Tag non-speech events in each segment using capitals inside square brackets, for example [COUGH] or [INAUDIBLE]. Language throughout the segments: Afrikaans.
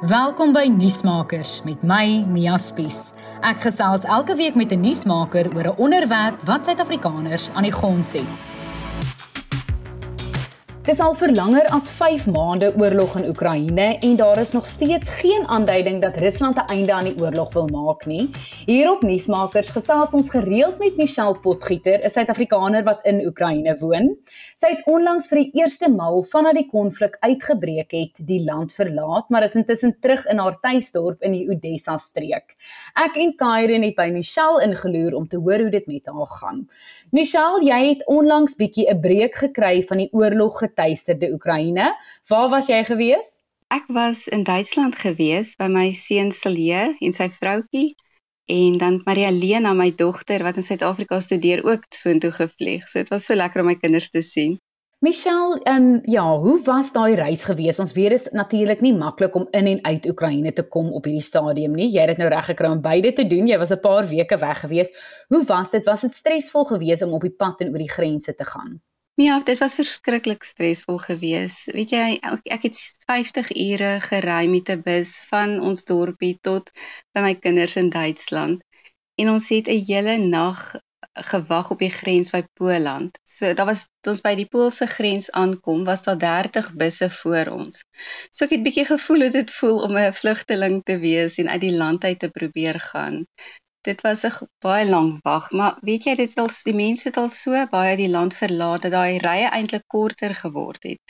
Welkom by Nuusmakers met my Mia Spies. Ek gesels elke week met 'n nuusmaker oor 'n onderwerp wat Suid-Afrikaners aan die gons het. Dis al vir langer as 5 maande oorlog in Oekraïne en daar is nog steeds geen aanduiding dat Rusland 'n einde aan die oorlog wil maak nie. Hier op Nuusmakers gesels ons gereeld met Michelle Potgieter, 'n Suid-Afrikaner wat in Oekraïne woon. Sy het onlangs vir die eerste maal vanaf die konflik uitgebreek het, die land verlaat, maar is intussen terug in haar tuisdorp in die Odessa streek. Ek en Kyren het by Michelle ingeloer om te hoor hoe dit met haar gaan. Michelle, jy het onlangs bietjie 'n breek gekry van die oorlog getuisterde Oekraïne. Waar was jy gewees? Ek was in Duitsland gewees by my seun Celie en sy vroutjie en dan Maria Lena my dogter wat in Suid-Afrika studeer ook soontoe gevlieg. So dit was so lekker om my kinders te sien. Michelle, ehm um, ja, hoe was daai reis gewees? Ons weet dit is natuurlik nie maklik om in en uit Oekraïne te kom op hierdie stadium nie. Jy het dit nou reg gekry om beide te doen. Jy was 'n paar weke weg gewees. Hoe was dit? Was dit stresvol geweest om op die pad en oor die grense te gaan? Ja, dit was verskriklik stresvol geweest. Weet jy, ek het 50 ure gery met 'n bus van ons dorpie tot by my kinders in Duitsland. En ons het 'n hele nag gewag op die grens by Poland. So daar was ons by die Poolse grens aankom, was daar 30 busse voor ons. So ek het bietjie gevoel hoe dit voel om 'n vlugteling te wees en uit die land uit te probeer gaan dit was 'n baie lang wag, maar weet jy dit al die mense het al so baie die land verlaat dat daai rye eintlik korter geword het.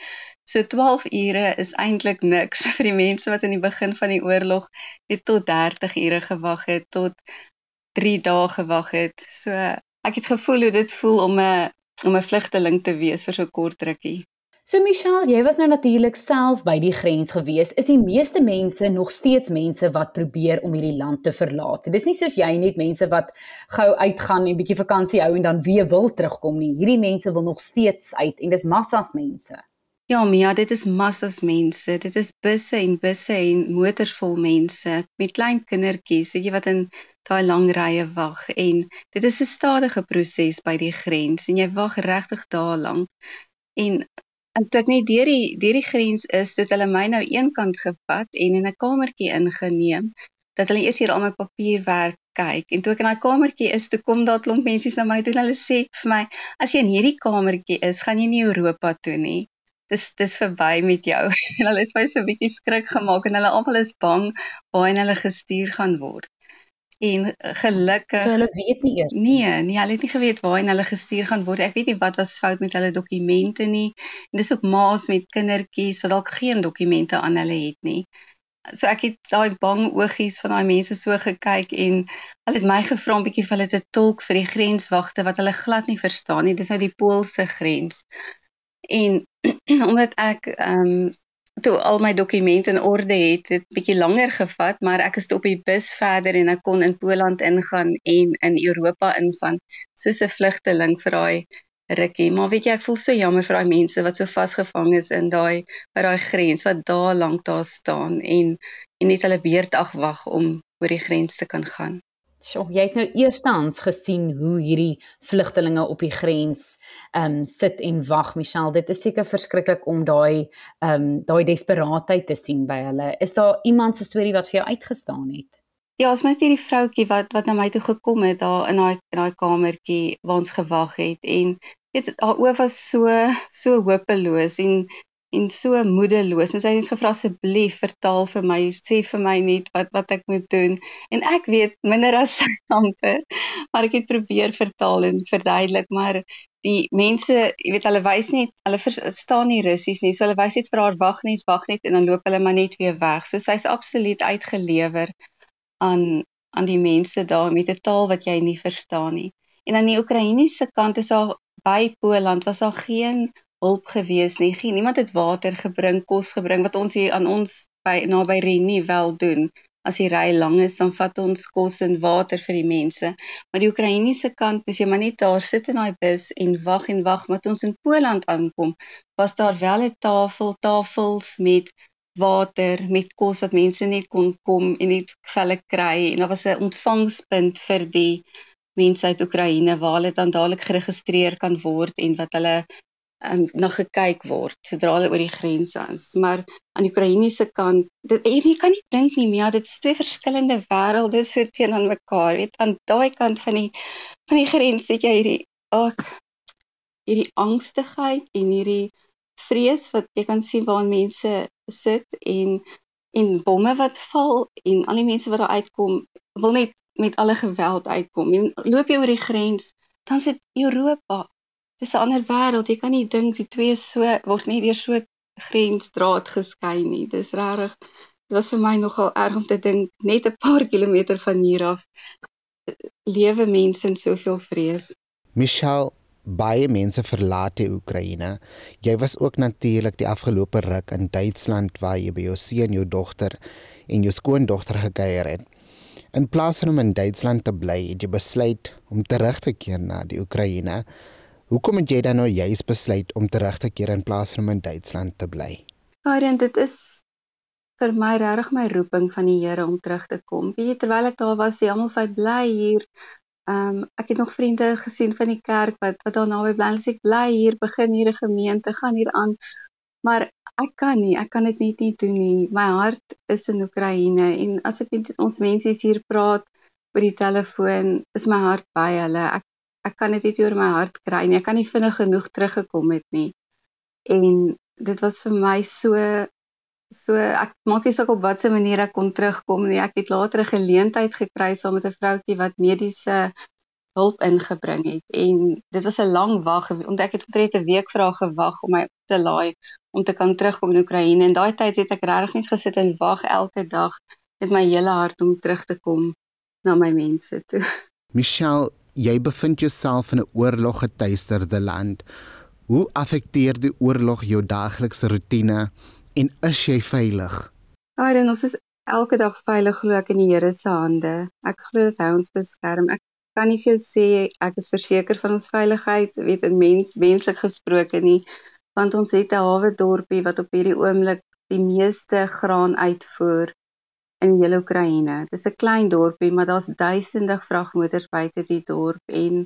So 12 ure is eintlik niks [LAUGHS] vir die mense wat in die begin van die oorlog net tot 30 ure gewag het tot 3 dae gewag het. So ek het gevoel hoe dit voel om 'n om 'n vlugteling te wees vir so kort rukkie. So Michelle, jy was nou natuurlik self by die grens gewees. Is die meeste mense nog steeds mense wat probeer om hierdie land te verlaat? Dis nie soos jy net mense wat gou uitgaan en bietjie vakansie hou en dan weer wil terugkom nie. Hierdie mense wil nog steeds uit en dis massas mense. Ja, Mia, dit is massas mense. Dit is busse en busse en motors vol mense met klein kindertjies, weet jy wat in daai lang rye wag en dit is 'n stadige proses by die grens en jy wag regtig dae lank. En En toe ek net deur die deur die grens is, het hulle my nou eenkant gevat en in 'n kamertjie ingeneem dat hulle eers hier al my papierwerk kyk. En toe ek in daai kamertjie is, toe kom daar 'n klomp mense na my toe en hulle sê vir my, as jy in hierdie kamertjie is, gaan jy nie Europa toe nie. Dis dis verby met jou. [LAUGHS] En hulle het my so 'n bietjie skrik gemaak en hulle almal is bang waarheen hulle gestuur gaan word en gelukkig so hulle weet nie eers nee nee hulle het nie geweet waarheen hulle gestuur gaan word. Ek weet nie wat was fout met hulle dokumente nie. En dis ook ma's met kindertjies wat dalk geen dokumente aan hulle het nie. So ek het daai bang oogies van daai mense so gekyk en hulle het my gevra 'n bietjie vir hulle te tolk vir die grenswagte wat hulle glad nie verstaan nie. Dis nou die Poolse grens. En [CLEARS THROAT] omdat ek ehm um, toe al my dokumente in orde het, het bietjie langer gevat, maar ek is op die bus verder en ek kon in Poland ingaan en in Europa ingaan soos 'n vlugteling vir daai rukkie. Maar weet jy, ek voel so jammer vir daai mense wat so vasgevang is in daai by daai grens wat daar lank daar staan en en net hulle beurt afwag om oor die grens te kan gaan. Sjoe, jy het nou eerstens gesien hoe hierdie vlugtelinge op die grens ehm um, sit en wag, Michelle. Dit is seker verskriklik om daai ehm um, daai desperaatheid te sien by hulle. Is daar iemand se storie wat vir jou uitgestaan het? Ja, ons het hierdie vroutjie wat wat na my toe gekom het daar in daai in daai kamertjie waar ons gewag het en dit haar oë was so so hopeloos en en so moedeloos. En sy het gevra asseblief vertaal vir my. Sê vir my net wat wat ek moet doen. En ek weet minder as sy [LAUGHS] amper maar ek het probeer vertaal en verduidelik maar die mense jy weet hulle wys net hulle verstaan nie russies nie. So hulle wys net vir haar wag net wag net en dan loop hulle maar net weer weg. So sy's absoluut uitgelewer aan aan die mense daar met 'n taal wat jy nie verstaan nie. En aan die Oekraïense kant is daar by Poland was daar geen hulp gewees nie. Geen niemand het water gebring, kos gebring wat ons hier aan ons by naby Renie wel doen. As die ry lank is, dan vat ons kos en water vir die mense. Maar die Oekraïense kant, as jy maar net daar sit in daai bus en wag en wag met ons in Poland aankom, was daar wel 'n tafel, tafels met water, met kos wat mense net kon kom en net hulle kry en daar was 'n ontvangspunt vir die mense uit Oekraïne waar hulle dan dadelik geregistreer kan word en wat hulle um, na gekyk word sodra hulle oor die grens is. Maar aan die Oekraïense kant, dit jy kan nie dink nie, ja, dit is twee verskillende wêrelde so teenoor mekaar. Weet, aan daai kant van die van die grens het jy hierdie ook hierdie angstigheid en hierdie vrees wat jy kan sien waar mense sit en en bomme wat val en al die mense wat daar uitkom wil net met alle geweld uitkom. En loop jy oor die grens, dan sit Europa dis 'n ander wêreld. Jy kan nie dink die twee so word nie deur so grensdraad geskei nie. Dis regtig dit was vir my nogal erg om te dink net 'n paar [LAUGHS] kilometer van hier af lewe mense in soveel vrees. Michelle baie mense verlaat die Oekraïne. Jy was ook natuurlik die afgelope ruk in Duitsland waar jy by jou seun, jou dogter en jou skoondogter gekuier het. In plaas van om in Duitsland te bly, het jy besluit om terug te keer na die Oekraïne. Hoekom het jy dan nou juist besluit om terug te keer in plaas van in Duitsland te bly? Karen, dit is vir my regtig my roeping van die Here om terug te kom. Weet jy, terwyl ek daar was, sê almal vir bly hier. Ehm um, ek het nog vriende gesien van die kerk wat wat daar naby bly. Hulle sê ek bly hier, begin hier 'n gemeente, gaan hier aan. Maar ek kan nie, ek kan dit net nie doen nie. My hart is in Oekraïne en as ek met ons mense hier praat oor die telefoon, is my hart by hulle. Ek ek kan dit nie oor my hart kry nie. Ek kan nie vinnig genoeg teruggekom het nie. En dit was vir my so so ek maak nie saak op watter manier ek kon terugkom nie. Ek het later 'n geleentheid gekry saam met 'n vroutjie wat mediese hulp ingebring het en dit was 'n lang wag want ek het omtrent 'n week vir haar gewag om my te laai om te kan terugkom in Oekraïne en daai tyd het ek regtig net gesit en wag elke dag met my hele hart om terug te kom na my mense toe. Michelle, jy bevind jouself in 'n oorloggetuisterde land. Hoe affekteer die oorlog jou daaglikse rotine en is jy veilig? Dan ons is elke dag veilig glo ek in die Here se hande. Ek glo dat hy ons beskerm. Ek kan nie vir jou sê ek is verseker van ons veiligheid, weet 'n mens menslik gesproke nie, want ons het 'n hawe dorpie wat op hierdie oomblik die meeste graan uitvoer in hele Oekraïne. Dit is 'n klein dorpie, maar daar's duisende vragmotors buite die dorp en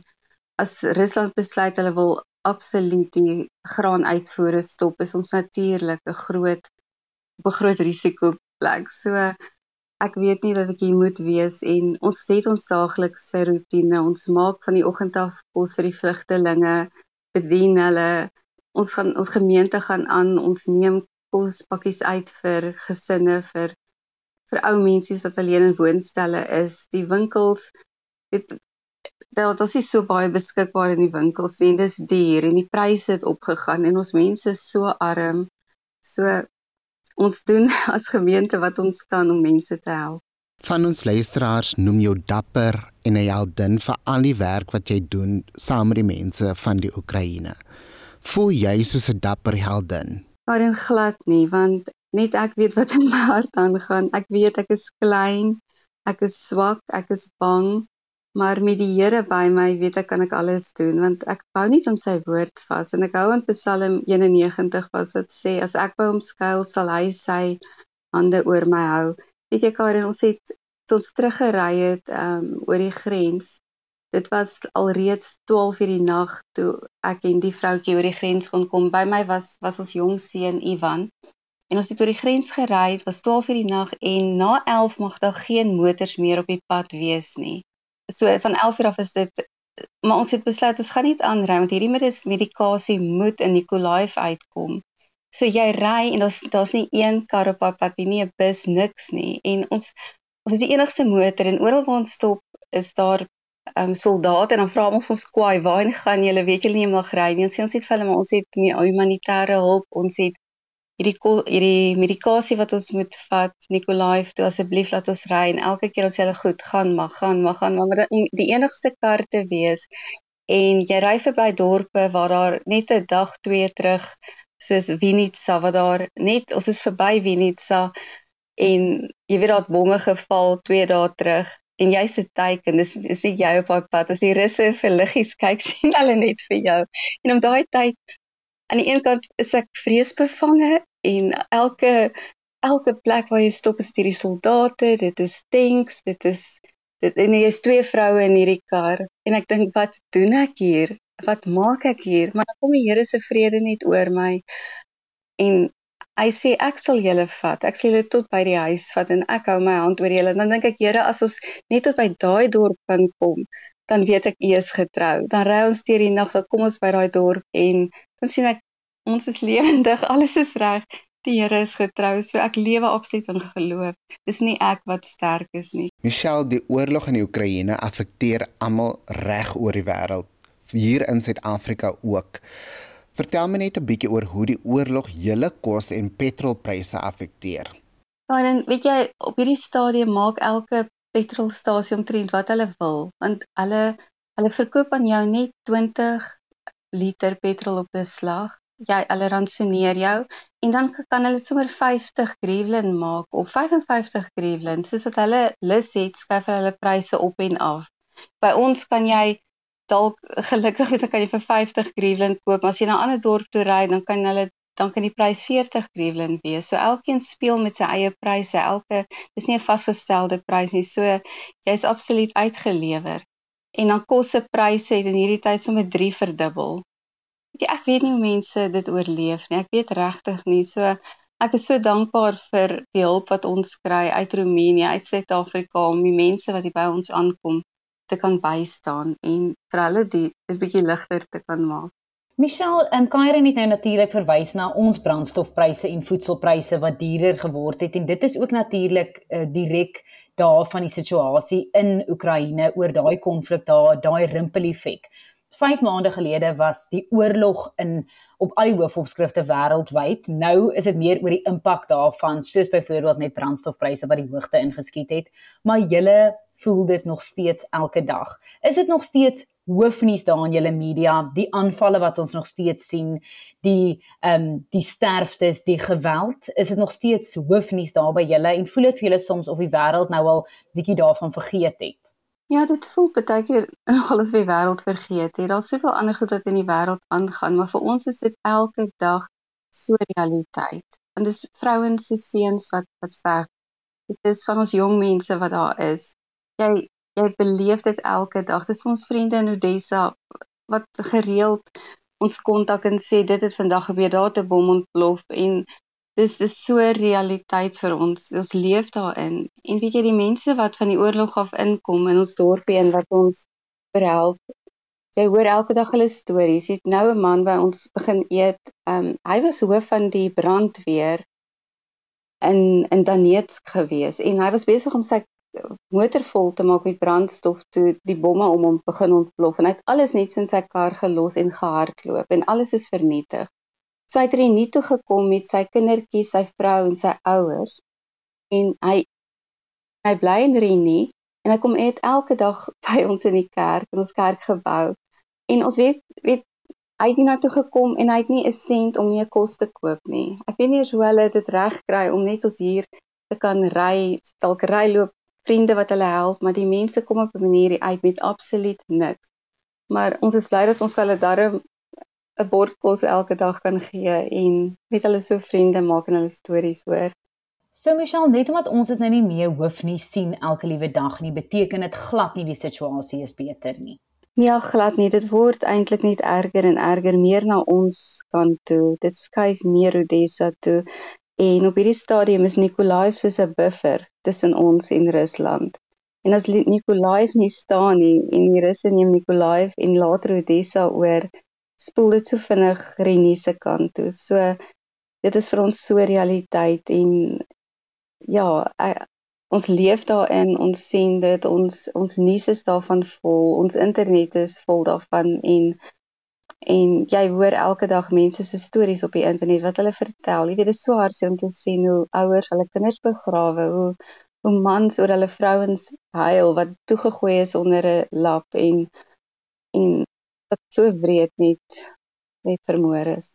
as Rusland besluit hulle wil absoluut die graan uitvoere stop, is ons natuurlik 'n groot op 'n groot risiko plek. So ek weet nie dat ek hier moet wees en ons het ons daaglikse rotine. Ons maak van die oggend af kos vir die vlugtelinge, bedien hulle. Ons gaan ons gemeente gaan aan, ons neem kospakkies uit vir gesinne vir vir ou mense wat alleen in woonstelle is. Die winkels het daar is nie so baie beskikbaar in die winkels nie. Dis duur en die pryse het opgegaan en ons mense is so arm. So ons doen [LAUGHS] as gemeente wat ons kan om mense te help. Van ons luisteraars noem jou dapper en 'n heldin vir al die werk wat jy doen saam met die mense van die Oekraïne. Voel jy soos 'n dapper heldin? Maar glad nie, want net ek weet wat in my hart aangaan. Ek weet ek is klein, ek is swak, ek is bang, maar met die Here by my weet ek kan ek alles doen want ek hou nie aan sy woord vas en ek hou aan Psalm 91 vas wat sê as ek by hom skuil sal hy sy hande oor my hou. Weet jy Karen, ons het ons teruggery het um, oor die grens. Dit was alreeds 12 uur die nag toe ek en die vroutjie oor die grens kon kom. By my was was ons jong seun Ivan En ons het oor die grens gery, dit was 12 uur die nag en na 11 mag daar geen motors meer op die pad wees nie. So van 11 uur af is dit maar ons het besluit ons gaan nie aanry want hierdie medikasie moet in Nikolaev uitkom. So jy ry en daar's daar's nie een kar op pad nie, nie 'n bus, niks nie. En ons ons is die enigste motor en oral waar ons stop is daar ehm um, soldate en dan vra ons ons kwaai, waar gaan julle? Weet julle nie mag ry nie. Ons sê ons het vir hulle maar ons het humanitêre hulp, ons het hierdie hierdie medikasie wat ons moet vat Nikolaif toe asseblief laat ons ry en elke keer as jy hulle goed gaan mag gaan mag gaan maar die enigste kar te wees en jy ry verby dorpe waar daar net 'n dag twee terug soos Winitsa wat daar net ons is verby Winitsa en jy weet daar het bomme geval twee dae terug en jy se teken dis is jy op pad pad as die russe vir liggies kyk [LAUGHS] sien hulle net vir jou. En om daai tyd aan die een kant is ek vreesbevange en elke elke plek waar jy stop is hierdie soldate, dit is tanks, dit is dit en jy is twee vroue in hierdie kar en ek dink wat doen ek hier? wat maak ek hier? Maar dan kom die Here se vrede net oor my en hy sê ek sal julle vat. Ek sal julle tot by die huis vat en ek hou my hand oor julle. Dan dink ek Here, as ons net tot by daai dorp kan kom, dan weet ek U is getrou. Dan ry ons deur die nag, dan kom ons by daai dorp en dan sien ek ons is lewendig, [LAUGHS] alles is reg. Die Here is getrou, so ek lewe absoluut in geloof. Dis nie ek wat sterk is nie. Michelle, die oorlog in die Oekraïne affekteer almal reg oor die wêreld, hier in Suid-Afrika ook. Vertel my net 'n bietjie oor hoe die oorlog julle kos en petrolpryse affekteer. Dan weet jy, op hierdie stadium maak elke petrolstasie omtrent wat hulle wil, want hulle hulle verkoop aan jou net 20 liter petrol op 'n slag. Jy hulle ransoneer jou en dan kan hulle sommer 50 grivlin maak of 55 grivlin, soos wat hulle lus het, skuif hulle pryse op en af. By ons kan jy dalk [LAUGHS] gelukkig is dan kan jy vir 50 grivlin koop, maar as jy na 'n ander dorp toe ry, dan kan hulle dan kan die prys 40 grivlin wees. So elkeen speel met sy eie pryse. Elke dis nie 'n vasgestelde prys nie. So jy's absoluut uitgelewer. En dan kos se pryse het in hierdie tyd sommer 3 verdubbel. Jy, ek weet nie hoe mense dit oorleef nie. Ek weet regtig nie. So ek is so dankbaar vir die hulp wat ons kry uit Roemenië, uit Suid-Afrika om die mense wat hier by ons aankom te kan bystaan en vir hulle die 'n bietjie ligter te kan maak. Michelle, en Kyrie het nou natuurlik verwys na ons brandstofpryse en voedselpryse wat duurder geword het en dit is ook natuurlik uh, direk daarvan die situasie in Oekraïne oor daai konflik daar, daai rimpel effek. 5 maande gelede was die oorlog in op al die hoofopskrifte wêreldwyd. Nou is dit meer oor die impak daarvan, soos byvoorbeeld met brandstofpryse wat die hoogte ingeskiet het, maar julle voel dit nog steeds elke dag. Is dit nog steeds hoofnuus daar in julle media, die aanvalle wat ons nog steeds sien, die ehm um, die sterftes, die geweld, is dit nog steeds hoofnuus daar by julle en voel dit vir julle soms of die wêreld nou al bietjie daarvan vergeet het? Ja, dit voel baie keer [LAUGHS] alles weer wêreld vergeet het. Daar's soveel ander goed wat in die wêreld aangaan, maar vir ons is dit elke dag so realiteit. Want dis vrouens se seuns wat wat veg. Dit is van ons jong mense wat daar is jy jy beleef dit elke dag. Dis vir ons vriende in Odessa wat gereeld ons kontak en sê dit het vandag gebeur, daar het 'n bom ontplof en dis is so realiteit vir ons. Ons leef daarin. En weet jy die mense wat van die oorlog af inkom in ons dorpie en wat ons verhelp. Jy hoor elke dag hulle stories. Dit nou 'n man by ons begin eet. Ehm um, hy was hoof van die brandweer in in Donetsk gewees en hy was besig om sy motor vol te maak met brandstof toe die bomme om hom begin ontplof en hy het alles net so in sy kar gelos en gehardloop en alles is vernietig. So hy het er nie toe gekom met sy kindertjies, sy vrou en sy ouers en hy hy bly in Renie en hy kom eet elke dag [LAUGHS] by ons in die kerk, in ons kerkgebou. En ons weet weet hy het na toe gekom en hy het nie 'n sent om meer kos te koop nie. Ek weet nie hoe hulle dit reg kry om net tot hier te kan ry, dalk ry loop vriende wat hulle help, maar die mense kom op 'n manier uit met absoluut niks. Maar ons is bly dat ons vir hulle darm 'n bord kos elke dag kan gee en met hulle so vriende maak en hulle stories hoor. So Michelle, net omdat ons dit nou nie meer hoef nie sien elke liewe dag nie, beteken dit glad nie die situasie is beter nie. Nee, ja, glad nie. Dit word eintlik net erger en erger meer na ons kant toe. Dit skuif meer Odessa toe. En op hierdie stadium is Nikolaev soos 'n buffer tussen ons en Rusland. En as Nikolaev nie staan nie en die Russe neem Nikolaev en later Odessa oor, spoel dit so vinnig Renie se kant toe. So dit is vir ons so realiteit en ja, ons leef daarin, ons sien dit, ons ons nuus is daarvan vol, ons internet is vol daarvan en en jy hoor elke dag mense se stories op die internet wat hulle vertel. Jy weet dit is so hartseer om te sien hoe ouers hulle kinders begrawe, hoe hoe mans oor hulle vrouens huil wat toegegooi is onder 'n lap en en wat so wreed net net vermoor is.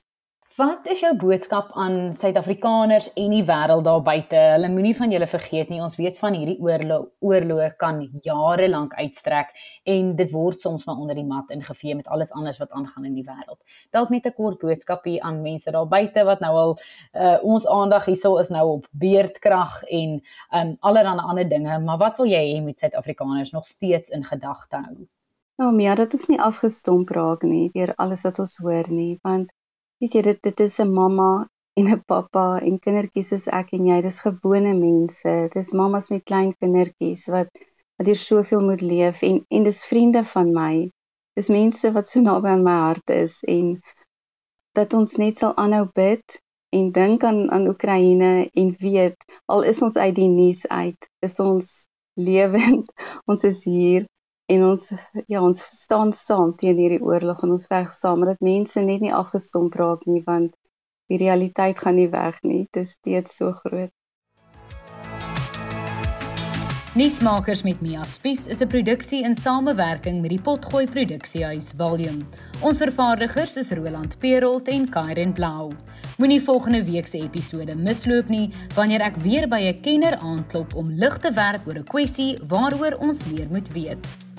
Wat is jou boodskap aan Suid-Afrikaners en die wêreld daar buite? Hulle moenie van julle vergeet nie. Ons weet van hierdie oorlog oorlog kan jare lank uitstrek en dit word soms maar onder die mat ingevee met alles anders wat aangaan in die wêreld. Dalk net 'n kort boodskap hier aan mense daar buite wat nou al uh, ons aandag hierso is nou op beerdkrag en um allerlei ander dinge, maar wat wil jy hê met Suid-Afrikaners nog steeds in gedagte hou? Nou, ja, dat ons nie afgestomp raak nie deur alles wat ons hoor nie, want weet jy dit dit is 'n mamma en 'n pappa en kindertjies soos ek en jy, dis gewone mense. Dis mammas met klein kindertjies wat wat hier soveel moet leef en en dis vriende van my. Dis mense wat so naby aan my hart is en dat ons net sal aanhou bid en dink aan aan Oekraïne en weet al is ons uit die nuus uit, is ons lewend. [LAUGHS] Ons is hier en ons ja, ons staan saam teen hierdie oorlog en ons veg saam dat mense net nie afgestomp raak nie want die realiteit gaan nie weg nie. Dit is steeds so groot. Nuusmakers met Mia Spies is 'n produksie in samewerking met die Potgooi Produksiehuis Volume. Ons vervaardigers is Roland Perolt en Kairen Blau. Moenie volgende week se episode misloop nie wanneer ek weer by 'n kenner aanklop om lig te werp oor 'n kwessie waaroor ons meer moet weet.